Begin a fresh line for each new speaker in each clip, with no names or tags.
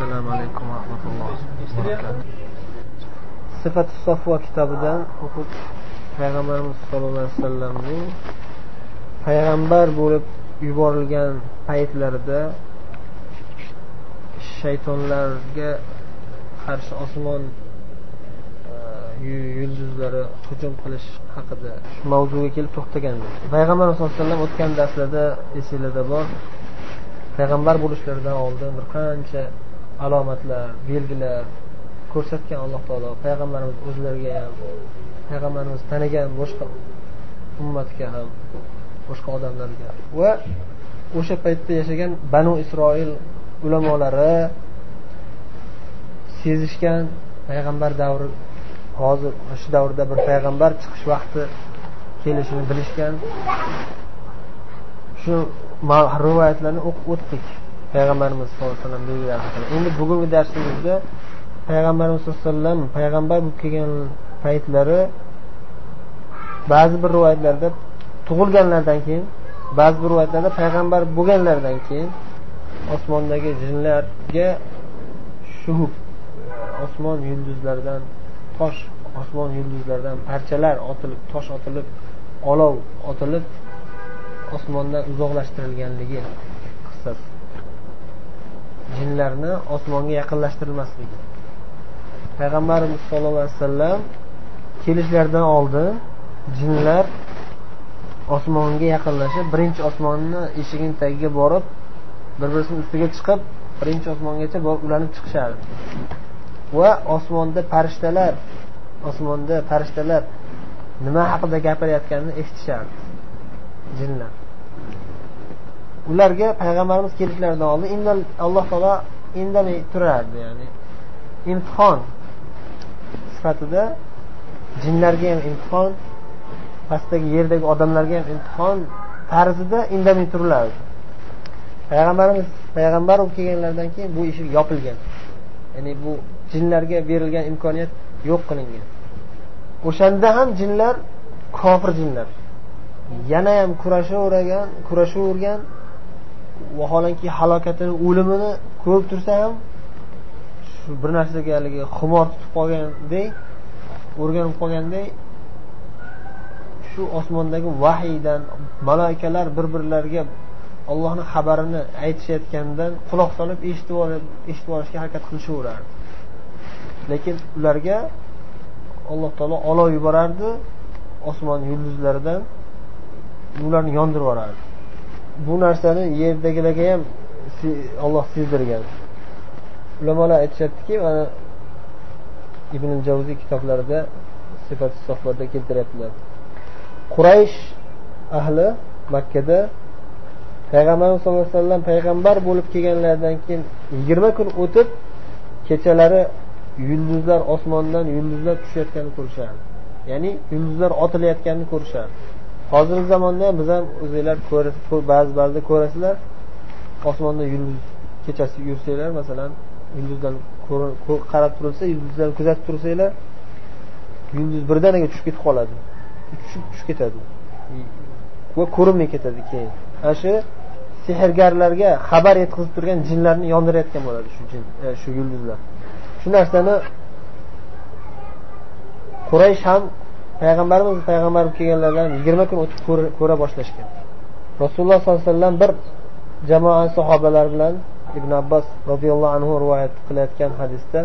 assalomu alaykum va rahmatulloh sifati sofva kitobidan o'qib payg'ambarimiz sallallohu alayhi vasallamning payg'ambar bo'lib yuborilgan paytlarida shaytonlarga qarshi osmon e, yulduzlari hujum qilish haqida shu mavzuga kelib to'xtagandik payg'ambarimiz sallallohu alayhi vasallam o'tgan darslarda esinglarda bor payg'ambar bo'lishlaridan oldin bir qancha alomatlar belgilar ko'rsatgan alloh taolo payg'ambarimiz o'zlariga ham payg'ambarimiz tanigan boshqa ummatga ham boshqa odamlarga va o'sha paytda yashagan banu isroil ulamolari sezishgan payg'ambar davri hozir shu davrda bir payg'ambar chiqish vaqti kelishini bilishgan shu rivoyatlarni o'qib o'tdik. Payg'ambarimiz sallallohu alayhi vasallam haqida endi bugungi darsimizda payg'ambarimiz sallallohu alayhi vasallam payg'ambar bo'lib kelgan paytlari ba'zi bir rivoyatlarda tug'ilganlaridan keyin ba'zi bir rivoyatlarda payg'ambar bo'lganlaridan keyin osmondagi jinlarga shuhub osmon yulduzlaridan tosh osmon yulduzlaridan parchalar otilib tosh otilib olov otilib osmondan uzoqlashtirilganligi jinlarni osmonga yaqinlashtirilmasligi payg'ambarimiz sollallohu alayhi vasallam kelishlaridan oldin jinlar osmonga yaqinlashib birinchi osmonni eshigini tagiga borib bir birisini ustiga chiqib birinchi osmongacha borib ulanib chiqishardi. Va osmonda farishtalar osmonda farishtalar nima haqida gapirayotganini eshitishardi jinlar. Ularga payg'ambarimiz kelishlaridan oldin alloh taolo indamay turardi ya'ni imtihon sifatida jinlarga ham imtihon pastdagi yerdagi odamlarga ham imtihon tarzida indamay turilardi. Payg'ambarimiz payg'ambar bo'lib kelganlaridan keyin bu eshik yopilgan. Ya'ni bu jinlarga berilgan imkoniyat yo'q qilingan. O'shanda ham jinlar kofir jinlar. Yana ham kurashavergan kurashavergan vaholanki halokatini o'limini ko'rib tursa ham shu bir narsaga haligi xumor tutib qolganday o'rganib qolganday shu osmondagi vahiydan maloikalar bir birlariga ollohni xabarini aytishayotganidan quloq solib eshitib olib eshitib olishga harakat qilishaverardi. Lekin ularga alloh taolo olov yuborardi osmon yulduzlaridan ularni yondirib yuborardi. Bu narsani yerdagilarga ham olloh sezdirgan. Ulamolar aytishyaptiki mana ibn javziy kitoblarida sifat sohbada keltiryaptilar. Quraysh ahli makkada payg'ambarimiz sallallohu alayhi vasallam payg'ambar bo'lib kelganlaridan keyin yigirma kun o'tib kechalari yulduzlar osmondan yulduzlar tushayotganini ko'rishardi ya'ni yulduzlar otilayotganini ko'rishardi hozirgi zamonda ham biz ham o'zinglar ba'zi ba'zida ko'rasizlar osmonda yulduz kechasi yursanglar masalan yulduzlarni qarab turilsa yulduzlarni kuzatib tursanglar yulduz birdaniga tushib ketib qoladi. Tushib tushib ketadi. Va ko'rinmay ketadi keyin. Ana shu sehrgarlarga xabar yetkazib turgan jinlarni yondirayotgan bo'ladi shu jin e, shu yulduzlar. Shu narsani quraysh ham payg'ambarimiz payg'ambar bo'lib kelganlardan yigirma kun o'tib ko'ra boshlashgan. Rasululloh sollallohu alayhi vasallam bir jamoa sahobalar bilan ibn abbos roziyallohu anhu rivoyat qilayotgan hadisda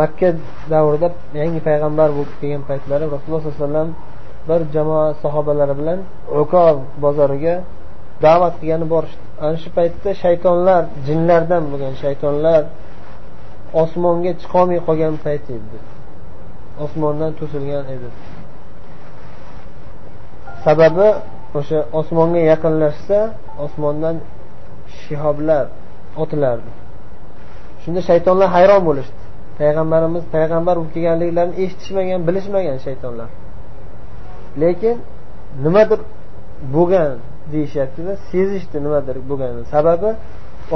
makka davrida yangi payg'ambar bo'lib kelgan paytlari rasululloh sollallohu alayhi vasallam bir jamoa sahobalari bilan ukob bozoriga da'vat qilgani borishdi ana shu paytda shaytonlar jinlardan bo'lgan shaytonlar osmonga chiqolmay qolgan payt edi. Osmondan to'silgan edi. Sababi o'sha osmonga yaqinlashsa osmondan shihoblar otilardi shunda shaytonlar hayron bo'lishdi. Payg'ambarimiz payg'ambar bo'lib kelganliklarini eshitishmagan bilishmagan shaytonlar. Lekin nimadir bo'lgan deyishyaptida sezishdi nimadir bo'lganini sababi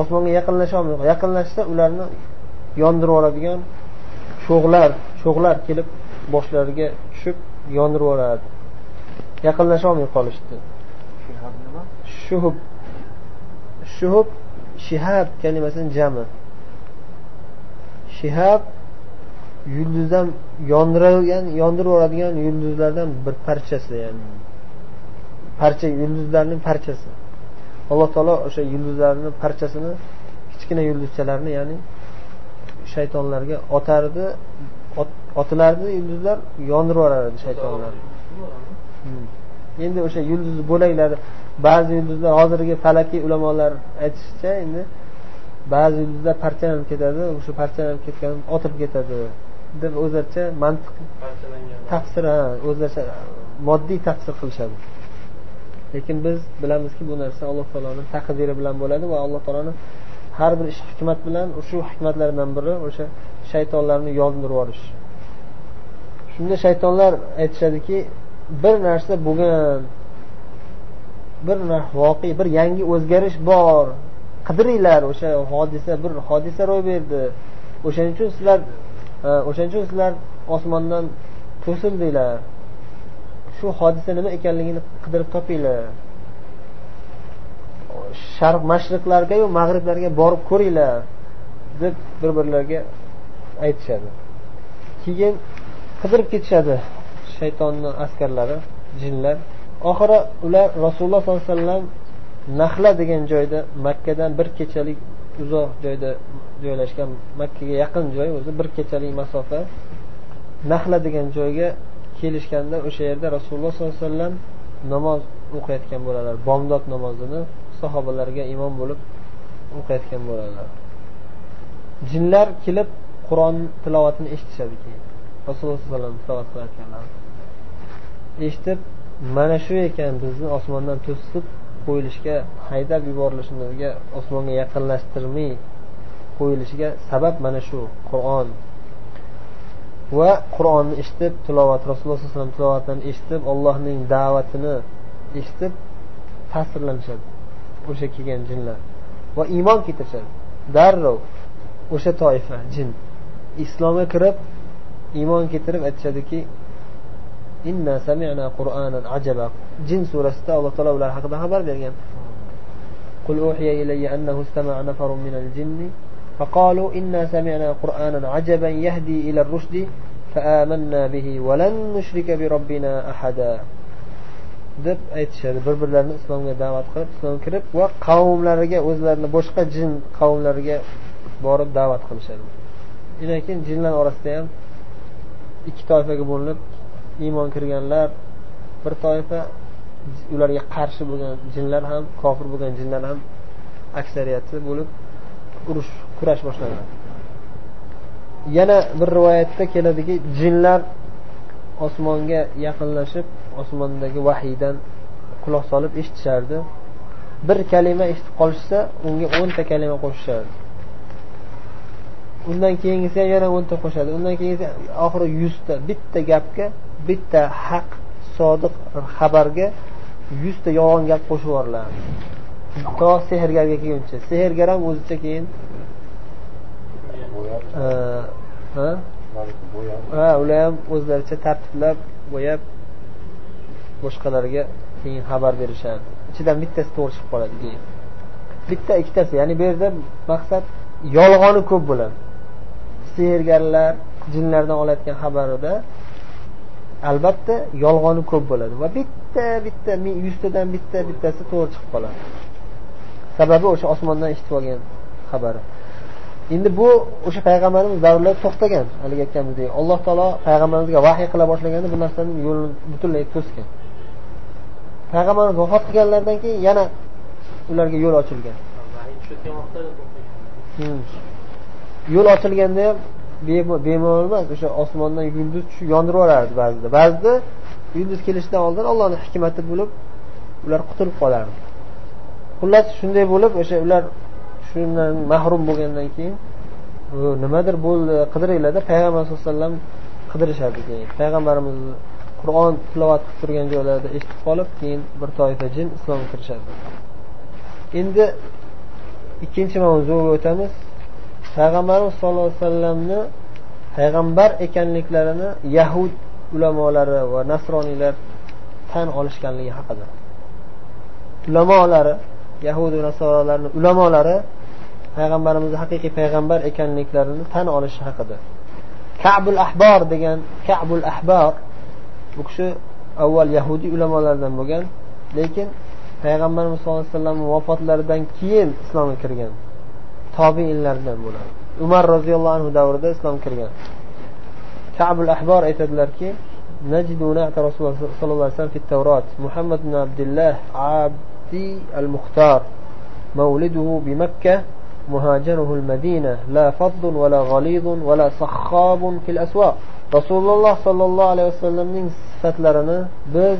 osmonga yaqinlasholmay yaqinlashsa ularni yondirib yuboradigan cho'g'lar cho'g'lar kelib boshlariga tushib yondirib yuboradi yaqinlasholmay qolishdi. Shuhub. Shuhub shihab kalimasini jami. Shihab yulduzdan yondirilgan yondirib yuboradigan yulduzlardan bir parchasi ya'ni parcha yulduzlarning parchasi. Alloh taolo o'sha yulduzlarni parchasini kichkina yulduzchalarni ya'ni shaytonlarga otardi otilardi yulduzlar yondirib yuborardi shaytonlar. Hmm. endi o'sha yulduz bo'laklari ba'zi yulduzlar hozirgi falakiy ulamolar aytishicha endi ba'zi yulduzlar parchalanib ketadi o'sha parchalanib ketgan otilib ketadi deb o'zlaricha mantiq tafsir o'zlaricha moddiy tafsir qilishadi. Lekin biz bilamizki bu narsa alloh taoloni taqdiri bilan bo'ladi va alloh taoloni har bir ish hikmat bilan shu hikmatlardan biri o'sha shaytonlarni yondirib yuborish shunda shaytonlar aytishadiki bir narsa bo'lgan bir voqea bir yangi o'zgarish bor. Qidiringlar o'sha hodisa bir hodisa ro'y berdi. O'shaning uchun sizlar e, o'shaning uchun sizlar osmondan to'sildinglar. Shu hodisa nima ekanligini qidirib topinglar. Sharq mashriqlargayu mag'riblarga borib ko'ringlar deb bir birlariga aytishadi. Keyin qidirib ketishadi shaytonni askarlari jinlar. Oxiri ular rasululloh sollallohu alayhi vasallam nahla degan joyda makkadan bir kechalik uzoq joyda joylashgan makkaga yaqin joy o'zi bir kechalik masofa. Nahla degan joyga kelishganda o'sha yerda rasululloh sollallohu alayhi vasallam namoz o'qiyotgan bo'ladilar bomdod namozini sahobalarga imom bo'lib o'qiyotgan bo'ladilar jinlar kelib qur'on tilovatini eshitishadi keyin. Rasululloh sallallohu alayhi vasallam tilovat qilayotganlar. Eshitib mana shu ekan bizni osmondan to'sib qo'yilishga haydab yuborilishimizga osmonga yaqinlashtirmay qo'yilishiga sabab mana shu qur'on. Va qur'onni eshitib tilovat rasululloh sallallohu alayhi vasallam tilovatini eshitib allohning da'vatini eshitib ta'sirlanishadi. o'sha kelgan jinlar va iymon keltirishadi darrov o'sha toifa jin islomga kirib iymon keltirib aytishadiki inna sami'na qur'anan ajaba jin surasida alloh taolo ular haqida xabar bergan قل أوحي إلي أنه استمع نفر من الجن فقالوا إنا سمعنا قرآنا عجبا يهدي إلى الرشد فآمنا به ولن نشرك بربنا أحدا deb aytishadi. Bir birlarini islomga da'vat qilib islomga kirib va qavmlariga o'zlarini boshqa jin qavmlariga borib da'vat qilishadi. Undan keyin jinlar orasida ham ikki toifaga bo'linib iymon kirganlar bir toifa ularga qarshi bo'lgan jinlar ham kofir bo'lgan jinlar ham aksariyati bo'lib urush kurash boshlanadi yana bir rivoyatda keladiki jinlar osmonga yaqinlashib osmondagi vahiydan quloq solib eshitishardi bir kalima eshitib qolishsa unga o'nta kalima qo'shishardi. Undan keyingisi ham yana o'nta qo'shadi. Undan keyingisi oxiri yuzta bitta gapga bitta haq sodiq xabarga yuzta yolg'on gap qo'shib yuboriladi. To sehrgarga kelguncha. Sehrgar ham o'zicha keyin ha ular ham o'zlaricha tartiblab bo'yab boshqalarga keyin xabar berishadi. Ichidan bittasi to'g'ri chiqib qoladi keyin. Bitta ikkitasi ya'ni bu yerda maqsad yolg'oni ko'p bo'ladi. Sehrgarlar jinlardan olayotgan xabarida albatta yolg'oni ko'p bo'ladi va bitta bitta yuztadan bitta bittasi to'g'ri chiqib qoladi. Sababi o'sha osmondan eshitib olgan xabari endi bu o'sha payg'ambarimiz davrlarida to'xtagan haligi aytganimizdek. Alloh taolo payg'ambarimizga vahiy qila boshlaganda bu narsani yo'lini butunlay to'sgan. Payg'ambarimiz vafot qilganlaridan keyin yana ularga yo'l ochilgan. Hmm. yo'l ochilganda ham bemalol emas o'sha osmondan yulduz tushib yondirib yuborardi ba'zida. Ba'zida yulduz kelishidan oldin ollohni hikmati bo'lib ular qutulib qolardi. Xullas shunday bo'lib o'sha ular shundan mahrum bo'lgandan keyin nimadir bo'ldi qidiringlarda payg'ambar sallallohu alayhi vasallam qidirishadi keyin. Payg'ambarimiz qur'on tilovat qilib turgan joylarida eshitib qolib keyin bir toifa jin islomga kirishadi endi ikkinchi mavzuga o'tamiz. Payg'ambarimiz sallallohu alayhi vasallamni payg'ambar ekanliklarini yahud ulamolari va nasroniylar tan olishganligi haqida. Ulamolari yahudu nasorolarni ulamolari payg'ambarimizni haqiqiy payg'ambar ekanliklarini tan olishi haqida kabul ahbor degan kabul ahbor bu kishi avval yahudiy ulamolardan bo'lgan lekin payg'ambarimiz sallallohu alayhi vasallam vafotlaridan keyin islomga kirgan tobeinlardan bo'ladi umar roziyallohu anhu davrida islomga kirgan kabul ahbor aytadilarki نجد نعت رسول الله صلى الله عليه وسلم في التوراة محمد بن عبد الله عبدي المختار مولده بمكة مهاجره المدينة لا فض ولا غليظ ولا صخاب في الأسواق rasululloh sollallohu alayhi vasallamning sifatlarini biz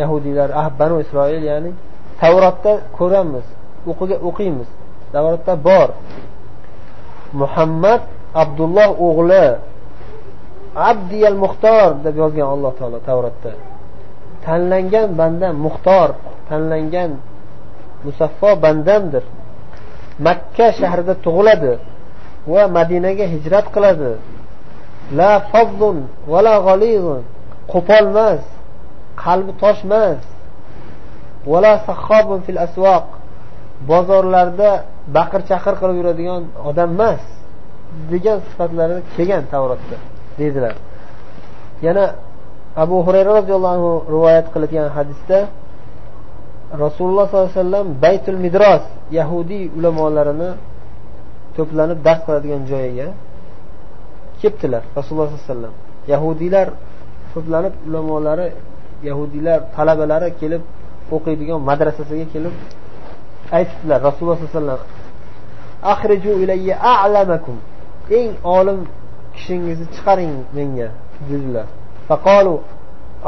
yahudiylar ah banu isroil ya'ni tavrotda ko'ramiz o'qiymiz tavrotda bor muhammad abdulloh o'g'li abdiyal muxtor deb yozgan alloh taolo tavrotda tanlangan bandam muxtor tanlangan musaffo bandamdir Makka shahrida tug'iladi va madinaga hijrat qiladi. La fazzun va la g'alizun. Qo'polmas qalbi toshmas vala sahhobun fil asvoq bozorlarda baqir chaqir qilib yuradigan odam emas degan sifatlari kelgan tavrotda deydilar. Yana abu hurayra roziyallohu anhu rivoyat qilgan hadisda rasululloh sollallohu alayhi vasallam baytul midros yahudiy ulamolarini to'planib dars qiladigan joyiga kelibdilar rasululloh sollallohu alayhi vasallam. Yahudiylar to'planib ulamolari yahudiylar talabalari kelib o'qiydigan madrasasiga kelib aytibdilar rasululloh sallallohu alayhi vasallam eng olim kishingizni chiqaring menga dedilar. Faqolu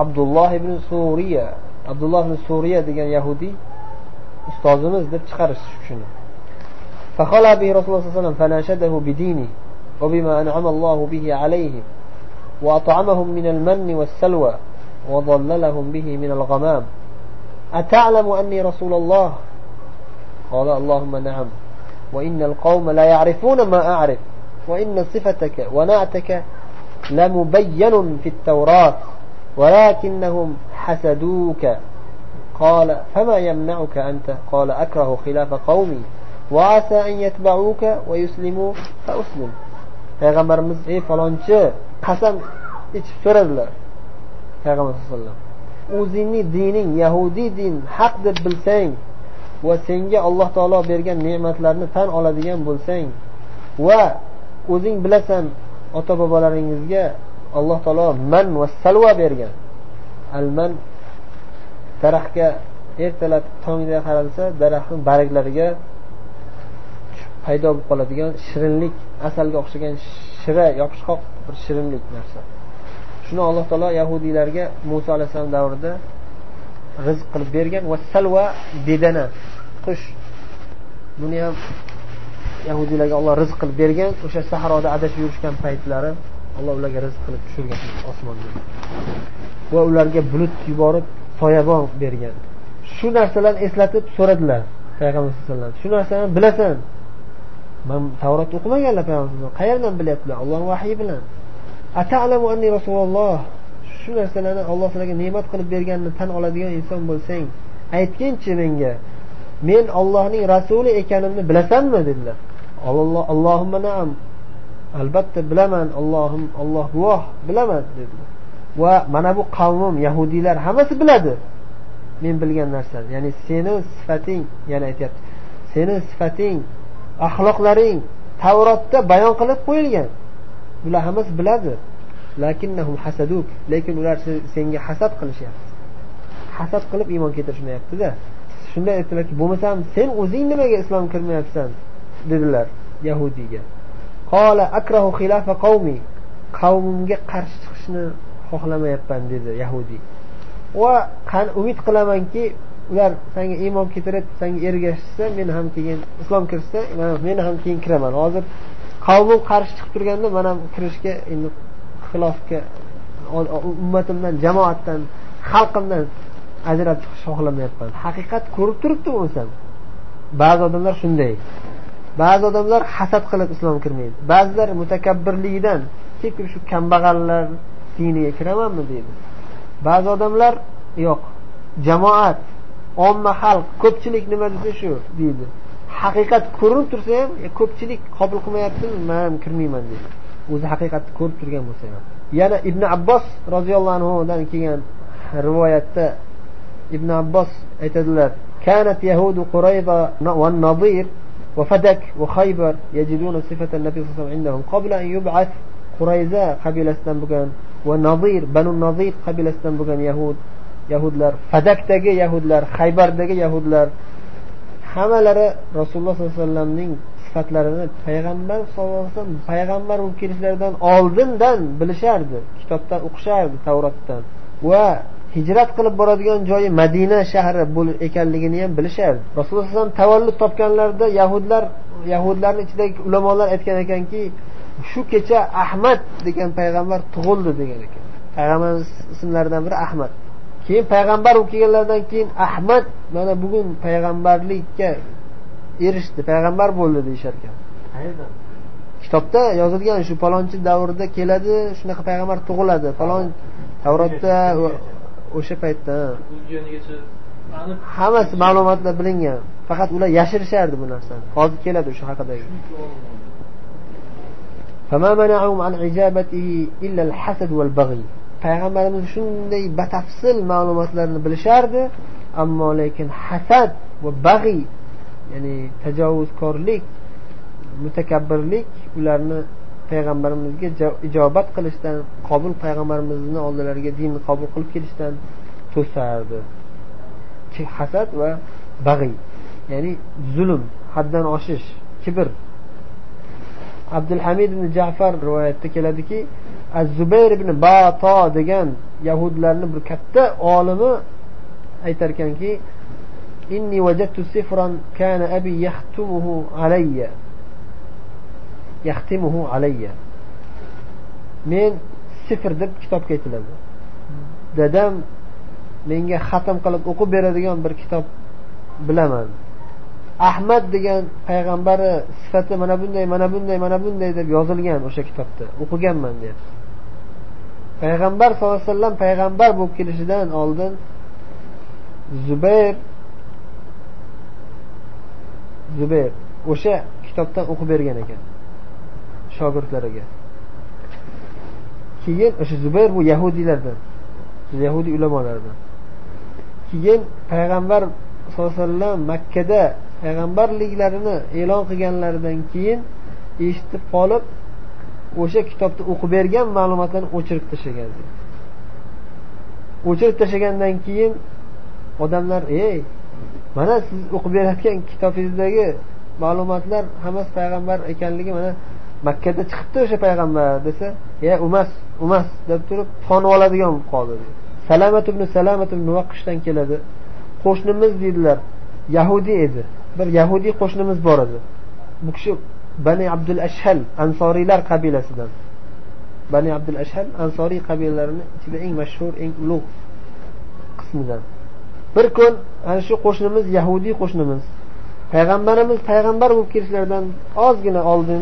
abdulloh ibn suriya. Abdulloh ibn suriya degan yahudiy ustozimiz deb chiqarishdi shuni فخلى به رسول الله صلى الله عليه وسلم فناشده بدينه وبما أنعم الله به عليهم وأطعمهم من المن والسلوى وظللهم به من الغمام أتعلم أني رسول الله قال اللهم نعم وإن القوم لا يعرفون ما أعرف وإن صفتك ونعتك لمبين في التوراة ولكنهم حسدوك قال فما يمنعك أنت قال أكره خلاف قومي وعسى أن يتبعوك ويسلموا فأسلم payg'ambarimiz ey falonchi qasam ichib so'radilar payg'ambar sallallohu alayhi vasallam o'zingni dining yahudiy din haq deb bilsang va senga alloh taolo bergan ne'matlarni tan oladigan bo'lsang va o'zing bilasan ota bobolaringizga alloh taolo man va salva bergan Alman daraxtga ertalab tongda qaralsa daraxtni barglariga paydo bo'lib qoladigan shirinlik asalga o'xshagan shira yopishqoq bir shirinlik narsa. Shuni alloh taolo yahudiylarga muso alayhissalom davrida rizq qilib bergan. Va salva bedana qush. Buni ham yahudiylarga olloh rizq qilib bergan. O'sha sahroda adashib yurishgan paytlari alloh ularga rizq qilib tushirgan osmondan va ularga bulut yuborib soyabon bergan. Shu narsalarni eslatib so'radilar payg'ambar alayhi vasallam. Shu narsalarni bilasan. Man tavrat o'qimaganlar payg'ambar qayerdan bilyaptilar? Ollohni vahiy bilan. Atalamu anni rasululloh? Shu narsalarni alloh sizlarga ne'mat qilib berganini tan oladigan inson bo'lsang aytginchi menga men ollohning rasuli ekanimni bilasanmi dedilar. Allohumma naam. Albatta bilaman allohim olloh guvoh bilaman dedilar va mana bu qavmim yahudiylar hammasi biladi. Men bilgan narsani. Ya'ni seni sifating yana aytyapti. Seni sifating axloqlaring tavrotda bayon qilib qo'yilgan. Bular hammasi biladi. Lekin ular senga hasad qilishyapti. Hasad qilib iymon keltirishmayaptida shunda aytdilarki bo'lmasam sen o'zing nimaga islom kirmayapsan dedilar yahudiyga. Qavmimga qarshi chiqishni xohlamayapman dedi yahudiy va umid qilamanki ular sanga iymon keltirib sanga ergashsa men ham keyin islom kirishsa men ham keyin kiraman. Hozir qavmim qarshi chiqib turganda man ham kirishga endi xilofga ummatimdan jamoatdan xalqimdan ajrab chiqishni xohlamayapman. Haqiqat ko'rib turibdi bo'lsam ba'zi odamlar shunday. ba'zi odamlar hasad qilib islom kirmaydi ba'zilar mutakabbirligidan kelib shu kambag'allar diniga kiramanmi deydi ba'zi odamlar yo'q jamoat omma xalq ko'pchilik nima desa shu deydi haqiqat ko'rinib tursa ham e, ko'pchilik qabul qilmayaptimi man ham kirmayman deydi o'zi haqiqatni ko'rib turgan bo'lsa ham yana ibn abbos roziyallohu anhudan kelgan rivoyatda ibn abbos aytadilar كانت يهود قريظة والنظير وفدك وخيبر يجدون صفة النبي صلى الله عليه وسلم عندهم قبل أن يبعث qurayza qabilasidan bo'lgan va nazir banu nazir qabilasidan bo'lgan yahud yahudlar fadakdagi yahudlar haybardagi yahudlar hammalari rasululloh sollallohu alayhi vasallamning sifatlarini payg'ambar sallallohu alayhi vasallam payg'ambar bo'lib kelishlaridan oldindan bilishardi kitobdan o'qishardi tavrotdan va hijrat qilib boradigan joyi madina shahri ekanligini ham bilishardi. Rasululloh alayhi vasallam tavallud topganlarida yahudlar yahudlarni ichidagi ulamolar aytgan ekanki shu kecha ahmad degan payg'ambar tug'ildi degan ekan. Payg'ambarimiz ismlaridan biri ahmad. Keyin payg'ambar bo'lib kelganlaridan keyin ahmad mana bugun payg'ambarlikka erishdi payg'ambar bo'ldi deyishar ekan. Kitobda yozilgan shu palonchi davrda keladi shunaqa payg'ambar tug'iladi. Falon tavrotda o'sha paytda hammasi ma'lumotlar bilingan. Faqat ular yashirishardi bu narsani. Hozir keladi o'sha haqidagi payg'ambarimiz shunday batafsil ma'lumotlarni bilishardi ammo lekin hasad va bag'iy ya'ni tajovuzkorlik mutakabbirlik ularni payg'ambarimizga ijobat qilishdan qobul payg'ambarimizni oldilariga dinni qabul qilib kelishdan to'sardi. Hasad va bag'iy ya'ni zulm haddan oshish kibr. Abdulhamid ibn jafar rivoyatda keladiki az zubayr ibn bato degan yahudlarni bir katta olimi aytar ekanki inni vajadtu sifran kana abi yahtumuhu alayya. Yahtimuhu alayya men sifr deb kitobga aytiladi dadam menga xatm qilib o'qib beradigan bir kitob bilaman. Ahmad degan payg'ambari sifati mana bunday mana bunday mana bunday deb yozilgan o'sha kitobda. O'qiganman deyapti. Payg'ambar sallallohu alayhi vasallam payg'ambar bo'lib kelishidan oldin zubayr zubayr o'sha kitobdan o'qib bergan ekan. Shogirdlariga. Keyin o'sha zubayr bu yahudiylardan yahudiy ulamolardan keyin payg'ambar sallallohu alayhi vasallam makkada payg'ambarliklarini e'lon qilganlaridan keyin eshitib qolib o'sha kitobda o'qib bergan ma'lumotlarni o'chirib tashlagan o'chirib tashlagandan keyin odamlar ey mana siz o'qib berayotgan kitobingizdagi ma'lumotlar hammasi payg'ambar ekanligi mana makkada chiqibdi o'sha payg'ambar desa ya umas umas deb turib fon oladigan bo'lib qoldi. Salamat ibn salamat ibn vaqishdan keladi. Qo'shnimiz deydilar yahudiy edi. Bir yahudiy qo'shnimiz bor edi. Bu kishi bani abdul ashhal ansoriylar qabilasidan. Bani abdul ashhal ansoriy qabilalarini ichida eng mashhur eng ulug' qismidan. Bir kun ana shu qo'shnimiz yahudiy qo'shnimiz. Payg'ambarimiz payg'ambar bo'lib kelishlaridan ozgina oldin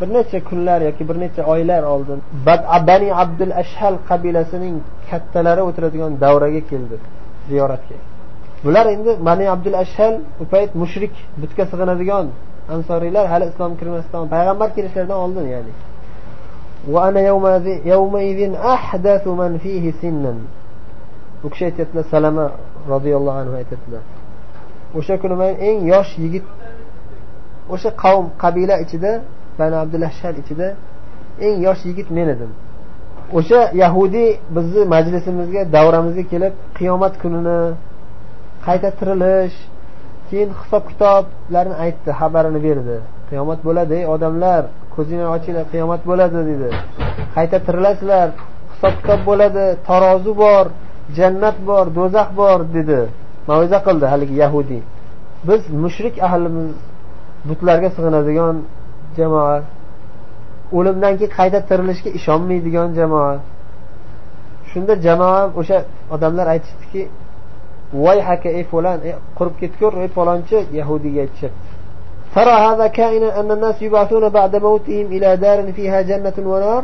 bir necha kunlar yoki bir necha oylar oldin. Bani abdul ashhal qabilasining kattalari o'tiradigan davraga keldi ziyoratga. Bular endi bani abdul ashhal u payt mushrik butga sig'inadigan ansoriylar hali islom kirmasdan payg'ambar kelishlaridan oldin ya'ni. U kishi aytyaptilar salama roziyallohu anhu aytyaptilar. O'sha kuni man eng yosh yigit o'sha qavm qabila ichida bani abdulashar ichida eng yosh yigit men edim. O'sha yahudiy bizni majlisimizga davramizga kelib qiyomat kunini qayta tirilish keyin hisob kitoblarni aytdi xabarini berdi. Qiyomat bo'ladi ey odamlar ko'zinglarni ochinglar qiyomat bo'ladi dedi. Qayta tirilasizlar hisob kitob bo'ladi tarozi bor jannat bor do'zax bor dedi. Maviza qildi haligi yahudiy biz mushrik ahlimiz butlarga sig'inadigan jamoa o'limdan keyin qayta tirilishga ishonmaydigan jamoa shunda jamoa o'sha odamlar aytishdiki voy haka ey falan qurib ketgur ey falonchi yahudiyga aytishyapti ترى هذا كائنا أن الناس يبعثون بعد موتهم إلى دار فيها جنة ونار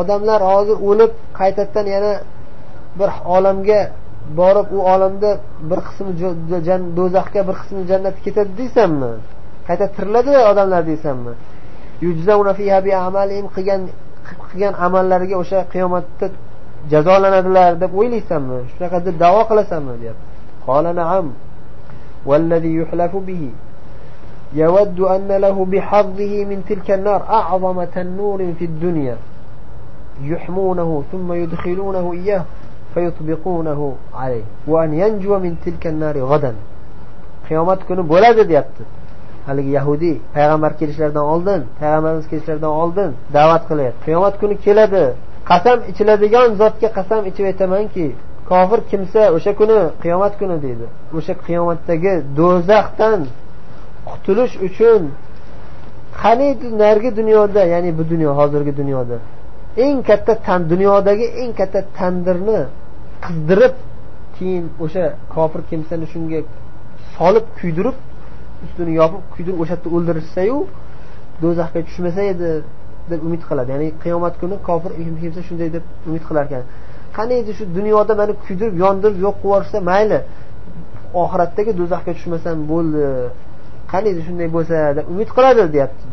odamlar hozir o'lib qaytadan yana bir olamga borib u olamda bir qismi do'zaxga bir qismi jannatga ketadi deysanmi qayta tiriladi odamlar deysanmi qilgan qilgan amallariga o'sha qiyomatda jazolanadilar deb o'ylaysanmi shunaqa deb davo qilasanmi deyapti والذي يحلف به يود أن له بحظه من تلك النار أعظم تنور في الدنيا يحمونه ثم يدخلونه إياه فيطبقونه عليه وأن ينجو من تلك النار غدا kuni bo'ladi deyapti haligi yahudiy payg'ambar kelishlaridan oldin payg'ambarimiz kelishlaridan oldin da'vat qilyapti. Qiyomat kuni keladi. Qasam ichiladigan zotga qasam ichib aytamanki kofir kimsa o'sha kuni qiyomat kuni deydi. O'sha qiyomatdagi do'zaxdan qutulish uchun qaniydi narigi dunyoda ya'ni bu dunyo hozirgi dunyoda eng katta tan dunyodagi eng katta tandirni qizdirib keyin o'sha kofir kimsani shunga solib kuydirib ustini yopib kuydirib o'sha yerda o'ldirishsayu do'zaxga tushmasa edi deb umid qiladi. Ya'ni qiyomat kuni kofir kimsa shunday deb umid qilar ekan. Qaniydi shu dunyoda mani kuydirib yondirib yo'q qilib yuborishsa? Mayli. Oxiratdagi do'zaxga tushmasam bo'ldi. Qaniydi shunday bo'lsa deb umid qiladi deyapti.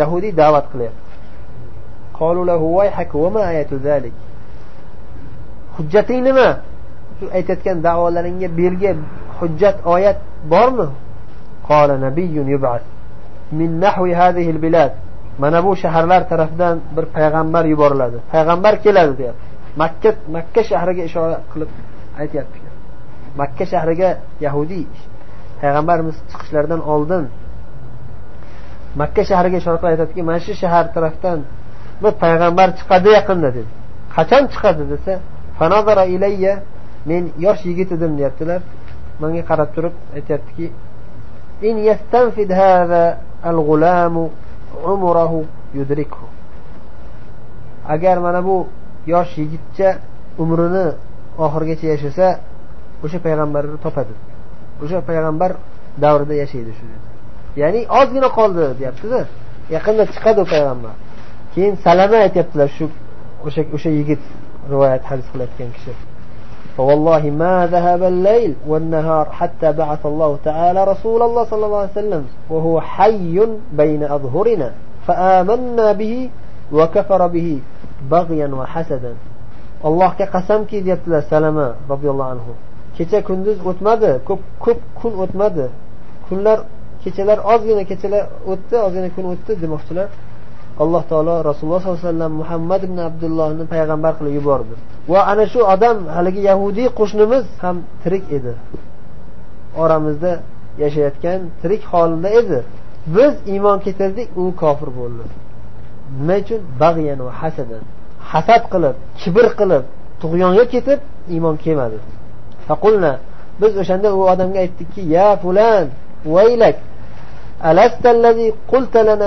Yahudiy da'vat qilyapti. Hujjating nima? Shu aytayotgan davolaringga belgi hujjat oyat bormi? Mana bu shaharlar tarafidan bir payg'ambar yuboriladi. Payg'ambar keladi deyapti. Makka makka shahriga ishora qilib aytyapti. Makka shahriga yahudiy payg'ambarimiz chiqishlaridan oldin makka shahriga ishora qilib aytadiki mana shu shahar tarafdan bir payg'ambar chiqadi yaqinda dedi. Qachon chiqadi? desa fanazara ilayya men yosh yigit edim deyaptilar. Menga qarab turib aytyaptiki إن يستنفد هذا الغلام عمره يدركه. agar mana bu yosh yigitcha umrini oxirigacha yashasa o'sha payg'ambarni topadi o'sha payg'ambar davrida yashaydi shu ya'ni ozgina qoldi deyaptida yaqinda chiqadi u payg'ambar keyin salama aytyaptilar shu o'sha o'sha yigit rivoyat hadis qilayotgan kishi فوالله ما ذهب الليل والنهار حتى بعث الله تعالى رسول الله صلى الله عليه وسلم وهو حي بين أظهرنا فآمنا به وكفر به بغيا وحسدا. الله كقسم كي ديبت سلمة رضي الله عنه. كيشة كندز أتمد كب كب كن أتمد كنلر كيشة لر أزغن كيشة لر أتمد أزغن كن أتمد alloh taolo rasululloh sollallohu alayhi vasallam muhammad ibn abdullohni payg'ambar qilib yubordi. Va ana shu odam haligi yahudiy qo'shnimiz ham tirik edi. Oramizda yashayotgan tirik holida edi. Biz iymon keltirdik u kofir bo'ldi. Nima uchun? Bag'yan va hasadan. Hasad qilib kibr qilib tug'yonga ketib iymon kelmadi. Faqulna biz o'shanda u odamga aytdikki ya fulan vaylak alastallazi qulta lana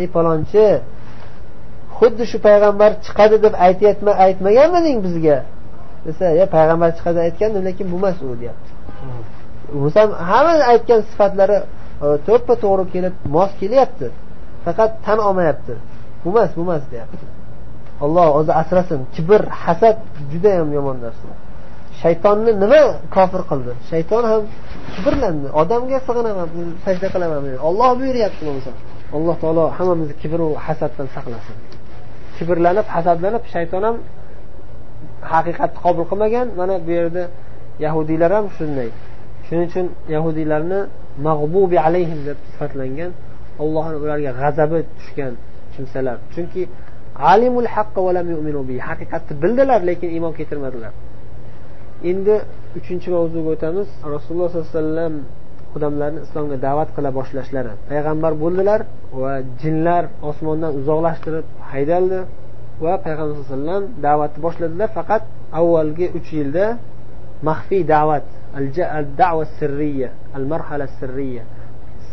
ey palonchi xuddi shu payg'ambar chiqadi deb aytyapma aytmaganmiding bizga? Desa yo payg'ambar chiqadi aytgandim lekin bu emas u deyapti muso hamma aytgan sifatlari e, to'ppa to'g'ri kelib mos kelyapti. Faqat tan olmayapti. Bu emas bu emas deyapti. Alloh o'zi asrasin. Kibr hasad judayam yomon narsa shaytonni nima kofir qildi? Shayton ham kibrlandi. Odamga sig'inaman sajda qilaman olloh buyuryapti bo'lmasa alloh taolo hammamizni kibru hasaddan saqlasin. Kibrlanib hasadlanib shayton ham haqiqatni qabul qilmagan. Mana bu yerda yahudiylar ham shunday. Shuning uchun yahudiylarni mag'bubi alayhim deb sifatlangan allohni ularga g'azabi tushgan kimsalar. Chunki alimul haqqi va yu'minu haqiqatni bildilar lekin iymon keltirmadilar. Endi uchinchi mavzuga o'tamiz. Rasululloh sollallohu alayhi vasallam odamlarni islomga da'vat qila boshlashlari. Payg'ambar bo'ldilar va jinlar osmondan uzoqlashtirib haydaldi va payg'ambar sallallohu alayhi vasallam da'vatni boshladilar. Faqat avvalgi uch yilda maxfiy da'vat al da'va sirriya al marhala sirriya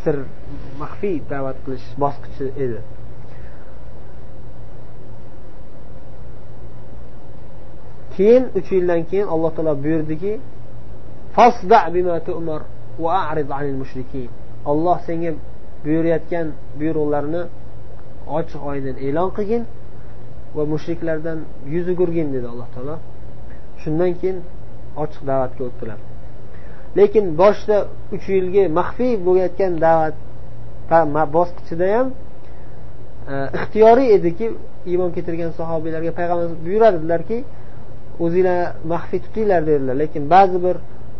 sir maxfiy da'vat qilish bosqichi edi. Keyin uch yildan keyin alloh taolo buyurdiki olloh senga buyurayotgan buyruqlarni ochiq oydin e'lon qilgin va mushriklardan yuz o'girgin dedi alloh taolo. Shundan keyin ochiq da'vatga o'tdilar. Lekin boshida uch yilgi maxfiy bo'layotgan da'vat bosqichida ham e, ixtiyoriy ediki iymon keltirgan sahobiylarga payg'ambar buyuradilarki o'zinglar maxfiy tutinglar dedilar. Lekin ba'zi bir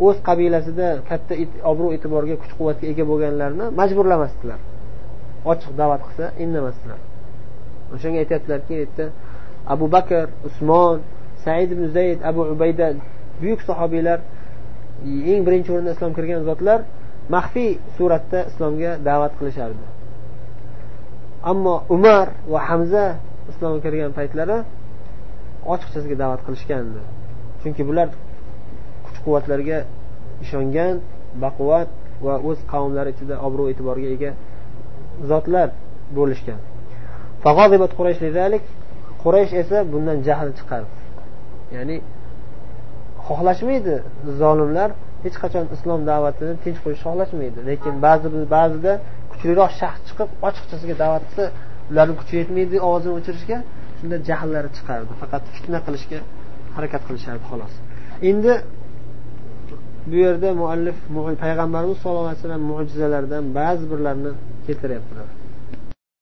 o'z qabilasida katta obro' e'tiborga kuch quvvatga ega bo'lganlarni majburlamasdilar. Ochiq da'vat qilsa indamasdilar. O'shanga aytyaptilarki yerda abu bakr usmon said ibn zayd abu ubayda buyuk sahobiylar eng birinchi o'rinda islom kirgan zotlar maxfiy suratda islomga da'vat qilishardi. Ammo umar va hamza islomga kirgan paytlari ochiqchasiga da'vat qilishgandi. Chunki bular kuch quvvatlarga ishongan baquvvat va o'z qavmlari ichida obro' e'tiborga ega zotlar bo'lishgan. Quraysh esa bundan jahli chiqardi ya'ni xohlashmaydi zolimlar hech qachon islom da'vatini tinch qo'yishni xohlashmaydi. Lekin ba'zi ba'zida kuchliroq shaxs chiqib ochiqchasiga da'vat qilsa ularni kuchi yetmaydi ovozini o'chirishga. Shunda jahllari chiqardi. Faqat fitna qilishga harakat qilishardi xolos. Endi bu yerda muallif payg'ambarimiz sallallohu alayhi vasallam mo'jizalaridan ba'zi birlarini keltiryaptilar.